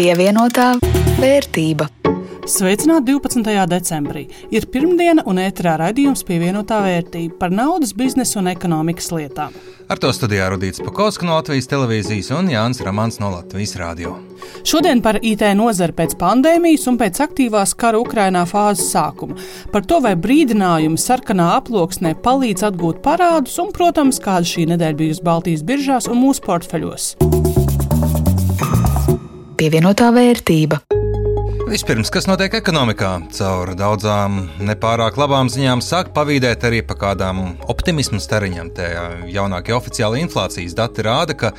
Pievienotā vērtība. Sveicināti 12. decembrī. Ir pirmdiena un ēterā raidījums pievienotā vērtība par naudas, biznesa un ekonomikas lietām. Ar to studijā Rudīts Pakausks no Latvijas televīzijas un Jānis Ramans no Latvijas radio. Šodien par IT nozari pēc pandēmijas un pēc aktīvās kara Ukrainā fāzes sākuma. Par to, vai brīdinājumi sarkanā aploksnē palīdz atgūt parādus un, protams, kāda šī nedēļa bijusi Baltijas biržās un mūsu portfeļos. Pievienotā vērtība. Vispirms, kas notiek ekonomikā? Caur daudzām nepārāk labām ziņām sāk pavīdēt arī pa kādām optimismu stariņām. Tie jaunākie oficiāli inflācijas dati rāda, ka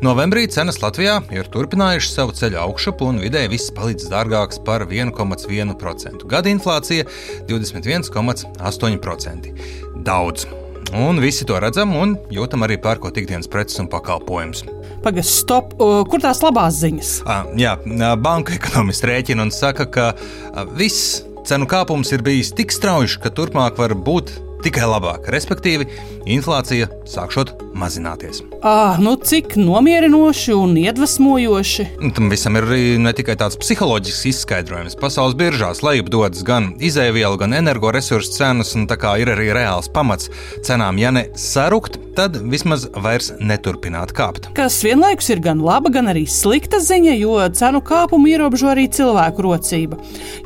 novembrī cenas Latvijā ir turpinājušas savu ceļu augšup un vidēji viss palicis dārgāks par 1,1%. Gada inflācija 21,8%. Daudz. Un visi to redzam un jūtam arī pērkot ikdienas preces un pakalpojumus. Pagaidām, stop, kur tās labās ziņas? À, jā, banka ekonomists rēķina un saka, ka viss cenu kāpums ir bijis tik strauji, ka turpmāk var būt tikai labāk. Respektīvi, inflācija sākšot mazināties. Ah, nu cik nomierinoši un iedvesmojoši. Tam visam ir arī ne tikai tāds psiholoģisks izskaidrojums. Pasaules biržās lejupdodas gan izēvielu, gan energoresursu cenas, un tā kā ir arī reāls pamats cenām, ja ne sarukt, tad vismaz vairs neturpināt kāpt. Kas vienlaikus ir gan laba, gan arī slikta ziņa, jo cenu kāpumu ierobežo arī cilvēku rocība.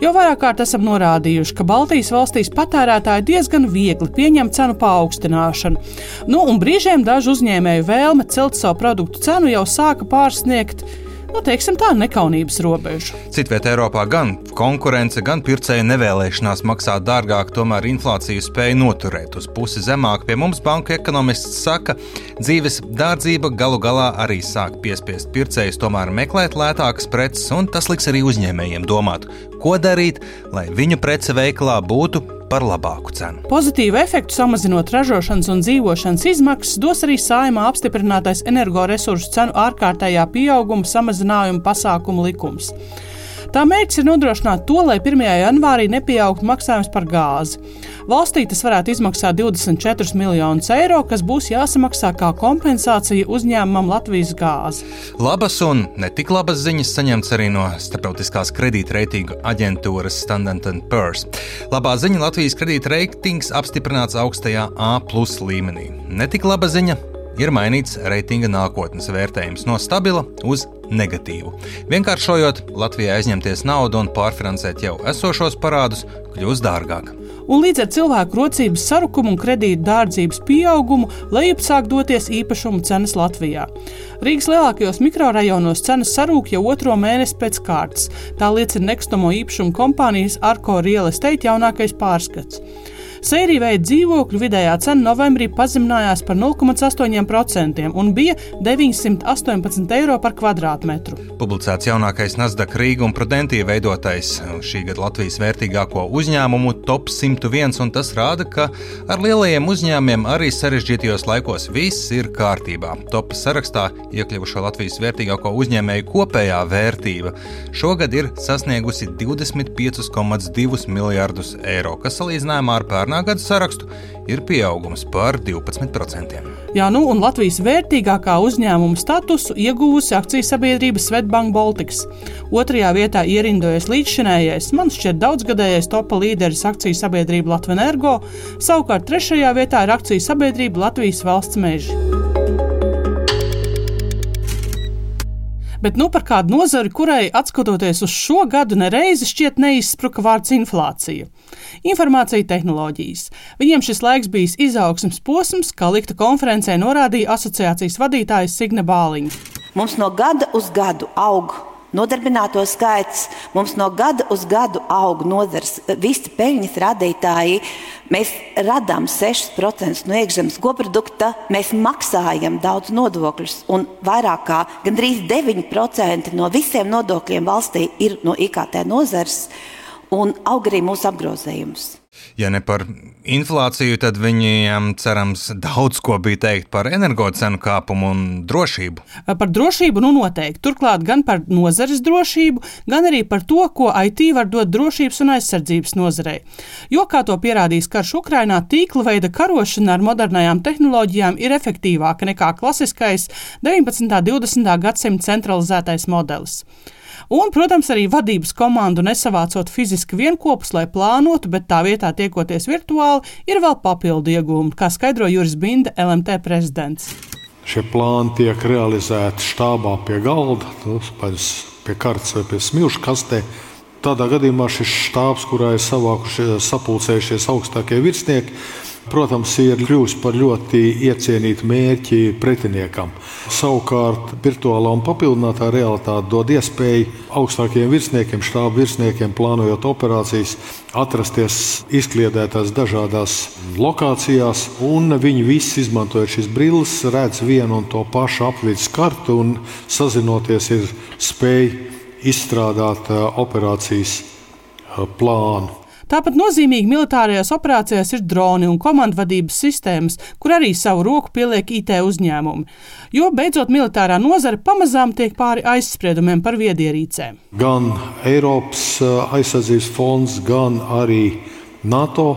Jau vairāk kārt esam norādījuši, ka Baltijas valstīs patērētāji diezgan viegli pieņem cenu paaugstināšanu. Nu, un brīžiem dažu uzņēmēju vēlme celt savu produktu cenu jau sāka pārsniegt nu, teiksim, tā nekaunības robežu. Citvietā Eiropā gan konkurence, gan pircēja nevēlēšanās maksāt dārgāk, tomēr inflāciju spēja noturēt uz pusi zemāk. Pie mums banka ekonomists saka, dzīves dārdzība galu galā arī sāk piespiest pircējus tomēr meklēt lētākas preces, un tas liks arī uzņēmējiem domāt, ko darīt, lai viņu prece veikalā būtu par labāku cenu. Pozitīvu efektu samazinot ražošanas un dzīvošanas izmaksas dos arī saimā apstiprinātais energoresursu cenu ārkārtējā pieauguma samazinājuma pasākumu likums. Tā mērķis ir nodrošināt to, lai 1. janvārī nepieaugtu maksājums par gāzi. Valstī tas varētu izmaksāt 24 miljonus eiro, kas būs jāsamaksā kā kompensācija uzņēmumam Latvijas gāzi. Labas un ne tik labas ziņas saņemts arī no starptautiskās kredītreitingu aģentūras Standard Poor's. Labā ziņa Latvijas kredītreitings apstiprināts augstajā A līmenī. Ne tik laba ziņa ir mainīts reitinga nākotnes vērtējums no stabila uz negatīvu. Vienkāršojot, Latvijai aizņemties naudu un pārfinansēt jau esošos parādus kļūs dārgāk. Un līdz ar cilvēku rocības sarukumu un kredītu dārdzības pieaugumu lejup sāk doties īpašumu cenas Latvijā. Rīgas lielākajos mikrorajonos cenas sarūk jau otro mēnesi pēc kārtas. Tā liecina nekustamo īpašumu kompānijas Arko Real Estate jaunākais pārskats. Sērija veida dzīvokļu vidējā cena novembrī pazeminājās par 0,8% un bija 918 eiro par kvadrātmetru. Publicēts jaunākais Nasdaq Rīga un Prudentija veidotais šī gada Latvijas vērtīgāko uzņēmumu top 101, un tas rāda, ka ar lielajiem uzņēmumiem arī sarežģītajos laikos viss ir kārtībā. Top sarakstā iekļuvušo Latvijas vērtīgāko uzņēmēju kopējā vērtība šogad ir sasniegusi 25,2 miljardus eiro, kas salīdzinājumā ar pērnā gada sarakstu ir pieaugums par 12%. Jā, nu un Latvijas vērtīgākā uzņēmuma statusu ieguvusi akcijas sabiedrība Svetbank Baltics. Otrajā vietā ierindojas līdzšinējais, man šķiet daudzgadējais topa līderis akcijas sabiedrība Latvijas Energo, savukārt trešajā vietā ir akcijas sabiedrība Latvijas valsts meži. Bet nu par kādu nozari, kurai atskatoties uz šo gadu nereizi šķiet neizspruka vārds inflācija. Informācija tehnoloģijas. Viņiem šis laiks bijis izaugsmes posms, kā likta konferencē norādīja asociācijas vadītājs Signe Bāliņa. Mums no gada uz gadu aug Nodarbināto skaits mums no gada uz gadu aug nodars, visi peļņas radītāji. Mēs radām 6% no iekšzemes koprodukta, mēs maksājam daudz nodokļus, un vairāk kā gandrīz 9% no visiem nodokļiem valstī ir no IKT nozares, un aug arī mūsu apgrozījums. Ja ne par inflāciju, tad viņiem cerams daudz ko bija teikt par energocenu kāpumu un drošību. Par drošību nu noteikti. Turklāt gan par nozares drošību, gan arī par to, ko IT var dot drošības un aizsardzības nozarei. Jo, kā to pierādījis karš Ukrainā, tīkla veida karošana ar modernajām tehnoloģijām ir efektīvāka nekā klasiskais 19. un 20. gadsimta centralizētais modelis. Un, protams, arī vadības komandu nesavācot fiziski vienopus, lai plānotu, bet tā vietā tiekoties virtuāli, ir vēl papildu iegūmi, kā skaidro Juris Binde, LMT prezidents. Šie plāni tiek realizēti štābā pie galda, nu, pie kartes vai pie smilšu kastē. Tādā gadījumā šis štābs, kurā ir sapulcējušies augstākie virsnieki, protams, ir kļuvis par ļoti iecienītu mērķi pretiniekam. Savukārt, virtuālā un papildinātā realitāte dod iespēju augstākiem virsniekiem, štābu virsniekiem, plānojot operācijas, atrasties izkliedētās dažādās lokācijās, un viņi visi, izmantojot šīs brilles, redz vienu un to pašu apvidus kartu un sazinoties, ir spēj izstrādāt uh, operācijas uh, plānu. Tāpat nozīmīgi militārajās operācijās ir droni un komandvadības sistēmas, kur arī savu roku pieliek IT uzņēmumi. Jo beidzot militārā nozare pamazām tiek pāri aizspriedumiem par viedierīcēm. Gan Eiropas uh, aizsardzības fonds, gan arī NATO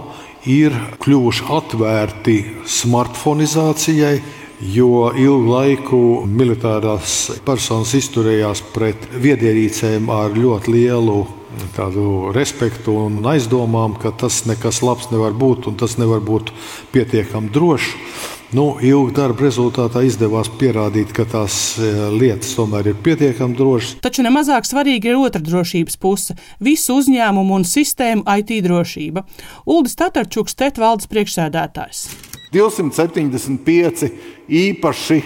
ir kļuvuši atvērti smartphonizācijai, jo ilgu laiku militārās personas izturējās pret viedierīcēm ar ļoti lielu tādu respektu un aizdomām, ka tas nekas labs nevar būt un tas nevar būt pietiekami drošs. Nu, ilgu darbu rezultātā izdevās pierādīt, ka tās e, lietas tomēr ir pietiekami drošas. Taču nemazāk svarīga ir otra drošības puse - visu uzņēmumu un sistēmu IT drošība. Uldis Tatarčuks, TET valdes priekšsēdētājs. 275 īpaši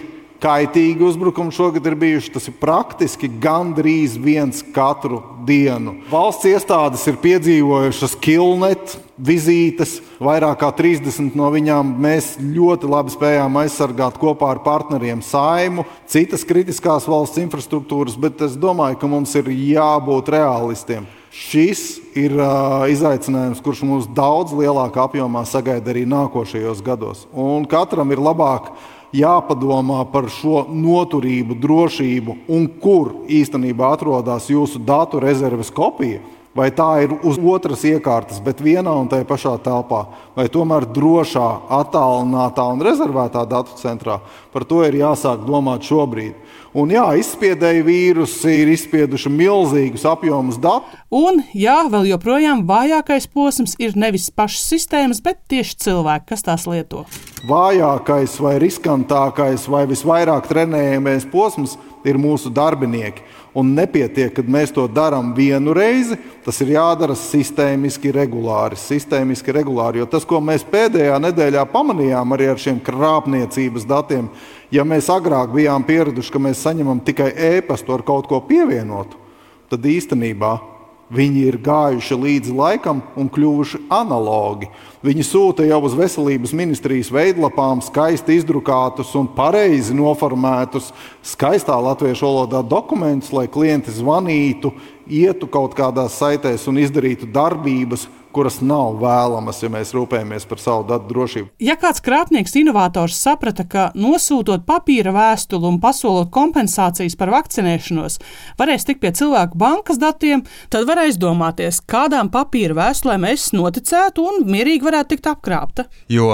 kaitīgi uzbrukumi šogad ir bijuši. Tas ir praktiski gandrīz viens katru dienu. Valsts iestādes ir piedzīvojušas kilnet vizītes, vairāk kā 30 no viņām mēs ļoti labi spējām aizsargāt kopā ar partneriem saimu, citas kritiskās valsts infrastruktūras, bet es domāju, ka mums ir jābūt realistiem. Šis ir uh, izaicinājums, kurš mums daudz lielākā apjomā sagaida arī nākošajos gados. Un katram ir labāk jāpadomā par šo noturību, drošību un kur īstenībā atrodas jūsu datu rezerves kopija. Vai tā ir uz otras iekārtas, bet vienā un tajā pašā telpā, vai tomēr drošā, attālinātā un rezervētā datu centrā. Par to ir jāsāk domāt šobrīd. Un jā, izspiedēji vīrusi ir izspieduši milzīgus apjomus datu. Un jā, vēl joprojām vājākais posms ir nevis pašas sistēmas, bet tieši cilvēki, kas tās lieto. Vājākais vai riskantākais vai visvairāk trenējamies posms ir mūsu darbinieki. Un nepietiek, kad mēs to darām vienu reizi. Tas ir jādara sistēmiski, regulāri. Sistēmiski, regulāri jo tas, ko mēs pēdējā nedēļā pamanījām arī ar šiem krāpniecības datiem, ja mēs agrāk bijām pieraduši, ka mēs saņemam tikai ēpastu ar kaut ko pievienotu, tad īstenībā viņi ir gājuši līdzi laikam un kļuvuši analogi. Viņi sūta jau uz veselības ministrijas veidlapām skaisti izdrukātus un pareizi noformētus, skaistā latviešu valodā dokumentus, lai klienti zvanītu, ietu kaut kādās saitēs un izdarītu darbības, kuras nav vēlamas, ja mēs rūpējamies par savu datu drošību. Ja kāds krāpnieks, inovators saprata, ka nosūtot papīra vēstuli un pasolot kompensācijas par vakcinēšanos, varēs tikt pie cilvēku bankas datiem, tad var aizdomāties, kādām papīra vēstulēm es noticētu un mierīgi varētu tikt apkrāpta. Jo,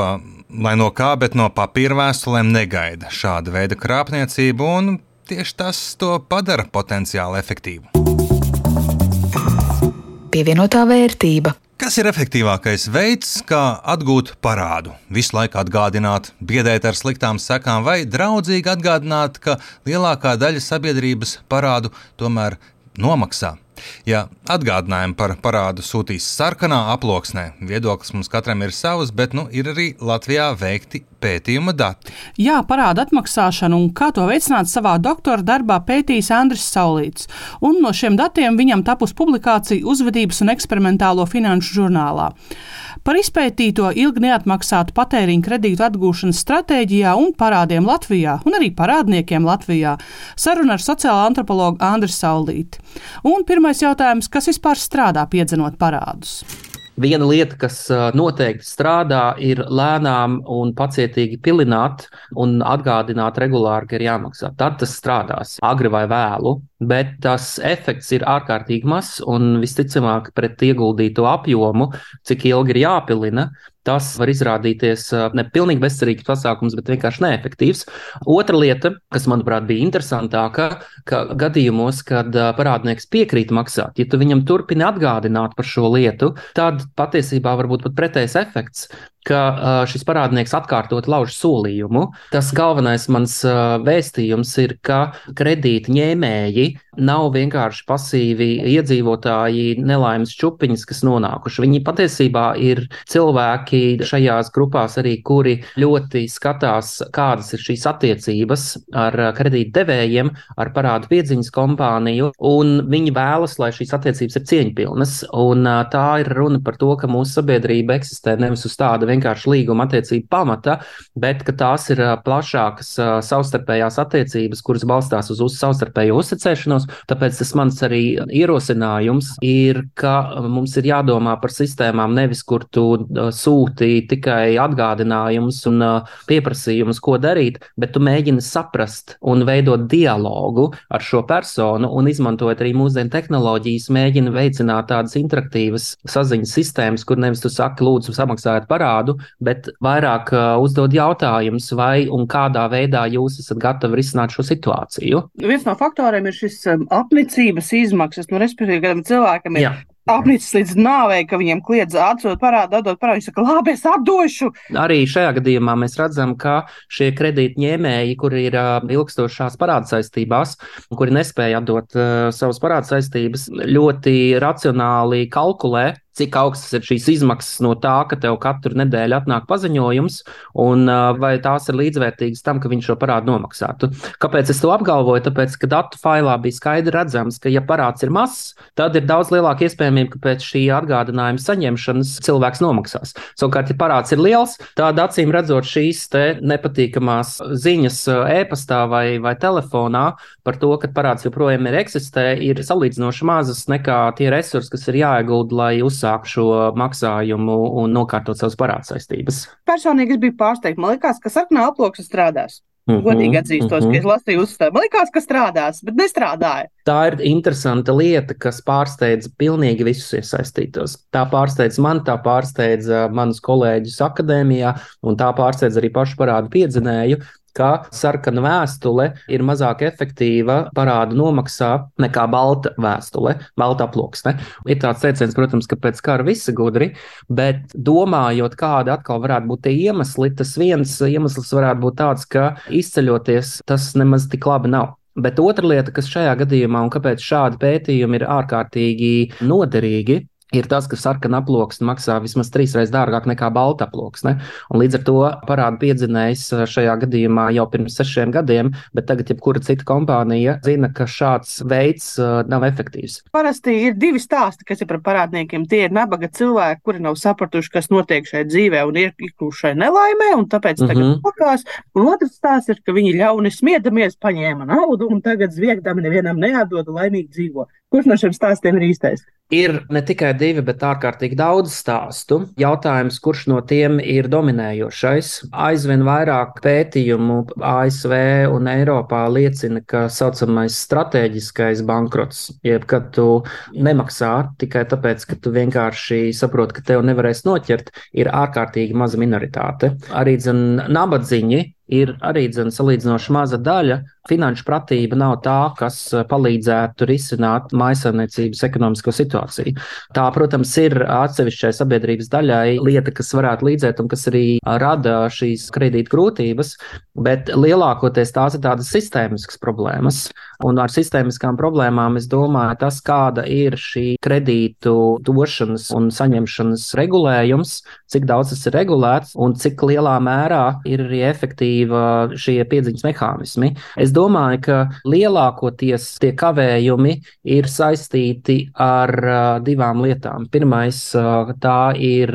lai no kā, bet no papīra vēstulēm negaida šāda veida krāpniecību, un tieši tas to padara potenciāli efektīvu. Pievienotā vērtība. Kas ir efektīvākais veids, kā atgūt parādu? Visu laiku atgādināt, biedēt ar sliktām sekām, vai draudzīgi atgādināt, ka lielākā daļa sabiedrības parādu tomēr nomaksā. Ja atgādinājumu par parādu sūtīs sarkanā aploksnē, viedoklis mums katram ir savs, bet nu, ir arī Latvijā veikti pētījuma dati. Jā, parāda atmaksāšanu un kā to veicināt savā doktora darbā pētījis Andris Saulīts. Un no šiem datiem viņam tapus publikācija uzvedības un eksperimentālo finanšu žurnālā. Par izpētīto ilgi neatmaksātu patēriņu kredītu atgūšanas stratēģijā un parādiem Latvijā, un arī parādniekiem Latvijā, saruna ar sociālo antropologu Andriu Saulīti. Un pirmais jautājums, kas vispār strādā piedzenot parādus? Viena lieta, kas noteikti strādā, ir lēnām un pacietīgi pilināt un atgādināt regulāri, ka ir jāmaksā. Tad tas strādās agri vai vēlu. Bet tas efekts ir ārkārtīgi mazs un visticamāk pret ieguldīto apjomu, cik ilgi ir jāpilina, tas var izrādīties ne pilnīgi bezcerīgs pasākums, bet vienkārši neefektīvs. Otra lieta, kas manuprāt bija interesantāka, ka gadījumos, kad parādnieks piekrīt maksāt, ja tu viņam turpini atgādināt par šo lietu, tad patiesībā var būt pat pretējs efekts ka šis parādnieks atkārtot lauž solījumu. Tas galvenais mans vēstījums ir, ka kredīta ņēmēji nav vienkārši pasīvi iedzīvotāji, nelaimes čupiņas, kas nonākuši. Viņi patiesībā ir cilvēki šajās grupās arī, kuri ļoti skatās, kādas ir šīs attiecības ar kredītdevējiem, ar parādu piedziņas kompāniju, un viņi vēlas, lai šīs attiecības ir cieņpilnas. Un tā ir runa par to, ka mūsu sabiedrība eksistē nevis uz tāda vienkārši līguma attiecība pamata, bet ka tās ir plašākas savstarpējās attiecības, kuras balstās uz savstarpēju uzticēšanos. Tāpēc tas mans arī ierosinājums ir, ka mums ir jādomā par sistēmām nevis, kur tu sūti tikai atgādinājumus un pieprasījumus, ko darīt, bet tu mēģini saprast un veidot dialogu ar šo personu un izmantojot arī mūsdienu tehnoloģijas, mēģini veicināt tādas interaktīvas saziņas sistēmas, kur nevis tu saki, lūdzu, samaksājiet parādu, bet vairāk uzdod jautājumus, vai un kādā veidā jūs esat gatavi risināt šo situāciju. Viens no faktoriem ir šis apnicības izmaksas. Nu, respektīvi, kādam cilvēkam ir Jā apnicis līdz nāvei, ka viņiem kliedz atdot parādu, atdot parādu. Viņš saka, labi, es atdošu. Arī šajā gadījumā mēs redzam, ka šie kredītņēmēji, kuri ir uh, ilgstošās parāda saistībās, kuri nespēja atdot uh, savas parāda saistības, ļoti racionāli kalkulē cik augstas ir šīs izmaksas no tā, ka tev katru nedēļu atnāk paziņojums, un vai tās ir līdzvērtīgas tam, ka viņš šo parādu nomaksātu. Kāpēc es to apgalvoju? Tāpēc, ka datu failā bija skaidri redzams, ka, ja parāds ir mazs, tad ir daudz lielāka iespējamība, ka pēc šī atgādinājuma saņemšanas cilvēks nomaksās. Savukārt, ja parāds ir liels, tad acīm redzot šīs nepatīkamās ziņas e-pastā vai, vai telefonā par to, ka parāds joprojām ir eksistē, ir salīdzinoši mazas nekā tie resursi, kas ir jāiegulda, lai uzsāktu uzsāk šo maksājumu un nokārtot savas parādsaistības. Personīgi es biju pārsteigts. Man liekas, ka sarkanā aploksne strādās. Mm -hmm, Godīgi atzīstos, mm -hmm. ka es lasīju uzstāju. Man liekas, ka strādās, bet nestrādāja. Tā ir interesanta lieta, kas pārsteidz pilnīgi visus iesaistītos. Tā pārsteidz man, tā pārsteidz manus kolēģus akadēmijā, un tā pārsteidz arī pašu parādu piedzinēju, ka sarkana vēstule ir mazāk efektīva parādu nomaksā nekā balta vēstule, balta aploksne. Ir tāds teiciens, protams, ka pēc kara visi gudri, bet domājot, kādi atkal varētu būt tie iemesli, tas viens iemesls varētu būt tāds, ka izceļoties tas nemaz tik labi nav. Bet otra lieta, kas šajā gadījumā un kāpēc šādi pētījumi ir ārkārtīgi noderīgi, ir tas, ka sarkana aploksne maksā vismaz trīs reizes dārgāk nekā balta aploksne. Līdz ar to parāda piedzinējs uh, šajā gadījumā jau pirms sešiem gadiem, bet tagad jebkura cita kompānija zina, ka šāds veids uh, nav efektīvs. Parasti ir divi stāsti, kas ir par parādniekiem. Tie ir nabaga cilvēki, kuri nav sapratuši, kas notiek šajā dzīvē un ir ikuši šai nelaimē, un tāpēc tagad mm -hmm. pakās. Un otrs stāsts ir, ka viņi ļauni smiedamies, paņēma naudu un tagad zviegdami nevienam neatdod laimīgi dzīvo. Kurš no šiem stāstiem ir īstais? Ir ne tikai divi, bet ārkārtīgi daudz stāstu. Jautājums, kurš no tiem ir dominējošais? Aizvien vairāk pētījumu ASV un Eiropā liecina, ka tā saucamais strateģiskais bankrots, jeb kad tu nemaksā tikai tāpēc, ka tu vienkārši saproti, ka tev nevarēs noķert, ir ārkārtīgi maza minoritāte. Arī dzen, nabadziņi ir arī dzen, salīdzinoši maza daļa. Finanšu pratība nav tā, kas eh, palīdzētu risināt maisaimniecības ekonomisko situāciju. Tā, protams, ir atsevišķai sabiedrības daļai lieta, kas varētu līdzēt un kas arī rada šīs kredīt grūtības, bet lielākoties tās ir tādas sistēmiskas problēmas. Un ar sistēmiskām problēmām es domāju, tas, kāda ir šī kredītu došanas un saņemšanas regulējums, cik daudz tas ir regulēts un cik lielā mērā ir arī efektīvi efektīva šie piedziņas mehānismi. Es domāju, ka lielākoties tie kavējumi ir saistīti ar divām lietām. Pirmais, tā ir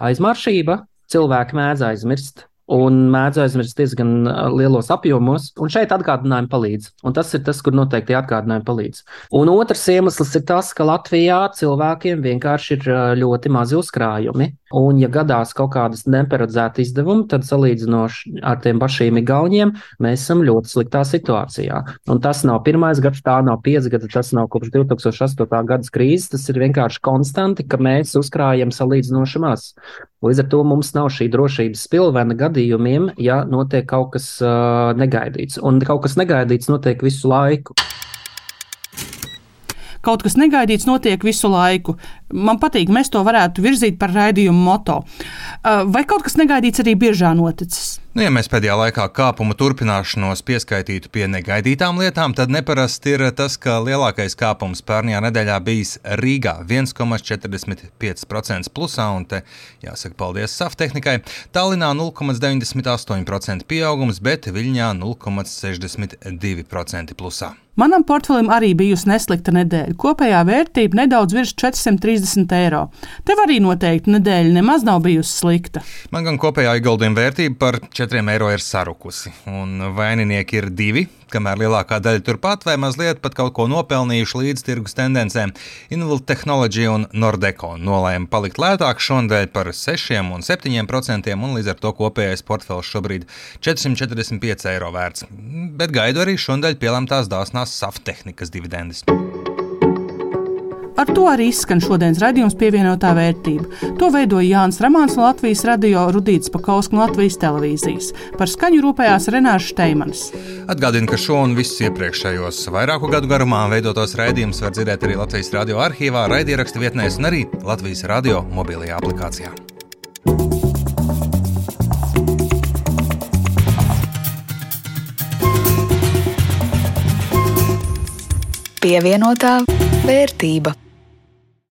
aizmaršība. Cilvēki mēdz aizmirst, un mēdz aizmirst diezgan lielos apjomos. Un šeit atgādinājumi palīdz. Un tas ir tas, kur noteikti atgādinājumi palīdz. Un otrs iemesls ir tas, ka Latvijā cilvēkiem vienkārši ir ļoti mazi uzkrājumi. Un, ja gadās kaut kādas neparedzētas izdevumi, tad salīdzinoši ar tiem pašiem Igauniem mēs esam ļoti sliktā situācijā. Un tas nav pirmais gads, tā nav pieci gadi, tas nav kopš 2008. gada krīzes. Tas ir vienkārši konstanti, ka mēs uzkrājam salīdzinoši maz. Līdz ar to mums nav šī drošības spilvena gadījumiem, ja notiek kaut kas uh, negaidīts. Un kaut kas negaidīts notiek visu laiku. Kaut kas negaidīts notiek visu laiku. Man patīk, mēs to varētu virzīt par raidījumu moto. Uh, vai kaut kas negaidīts arī biežā noticis? Nu, ja mēs pēdējā laikā kāpumu turpināšanos pieskaitītu pie negaidītām lietām, tad neparasti ir tas, ka lielākais kāpums pērnajā nedēļā bijis Rīgā 1,45% plusā, un te jāsaka paldies saftehnikai. Tallinā 0,98% pieaugums, bet Viļņā 0,62% plusā. Manam portfelim arī bijusi neslikta nedēļa. Kopējā vērtība nedaudz virs 430 eiro. Tev arī noteikti nedēļa nemaz nav bijusi slikta. Man gan kopējā ieguldījuma vērtība par 4 eiro ir sarukusi, un vaininieki ir divi kamēr lielākā daļa turpat vai mazliet pat kaut ko nopelnījuši līdz tirgus tendencēm, Invalid Technology un Nordeco nolēma palikt lētāk šonadēļ par 6 un 7 procentiem, un līdz ar to kopējais portfels šobrīd 445 eiro vērts. Bet gaidu arī šonadēļ pielēmtās dāsnās saftehnikas dividendes. Ar to arī izskan šodienas raidījums pievienotā vērtība. To veidoja Jānis Ramāns no Latvijas radio, Rudīts Pakausks no Latvijas televīzijas. Par skaņu rūpējās Renāša Steimanis. Atgādinu, ka šo un visus iepriekšējos vairāku gadu garumā veidotos raidījumus var dzirdēt arī Latvijas radio arhīvā, raidierakstu vietnēs un arī Latvijas radio mobilajā aplikācijā. Pievienotā vērtība.